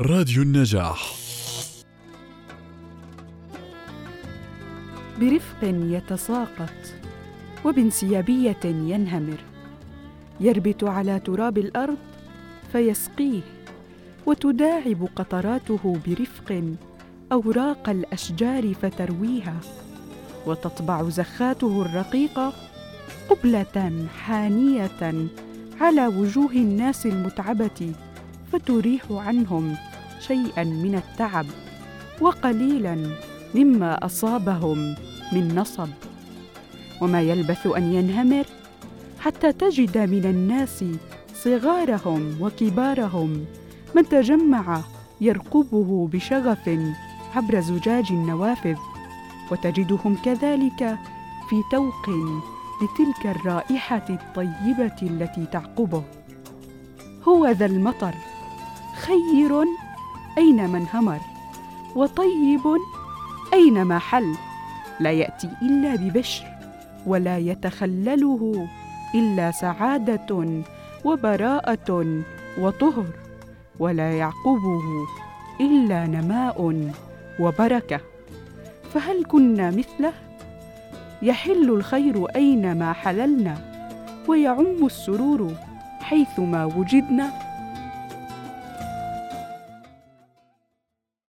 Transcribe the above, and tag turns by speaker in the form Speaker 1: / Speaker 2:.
Speaker 1: راديو النجاح.
Speaker 2: برفق يتساقط وبانسيابية ينهمر. يربت على تراب الأرض فيسقيه وتداعب قطراته برفق أوراق الأشجار فترويها. وتطبع زخاته الرقيقة قبلة حانية على وجوه الناس المتعبة. فتريح عنهم شيئا من التعب وقليلا مما أصابهم من نصب. وما يلبث أن ينهمر حتى تجد من الناس صغارهم وكبارهم من تجمع يرقبه بشغف عبر زجاج النوافذ وتجدهم كذلك في توق لتلك الرائحة الطيبة التي تعقبه. هو ذا المطر. خير أينما انهمر وطيب أينما حل. لا يأتي إلا ببشر ولا يتخلله إلا سعادة وبراءة وطهر ولا يعقبه إلا نماء وبركة. فهل كنا مثله؟ يحل الخير أينما حللنا ويعم السرور حيثما وجدنا.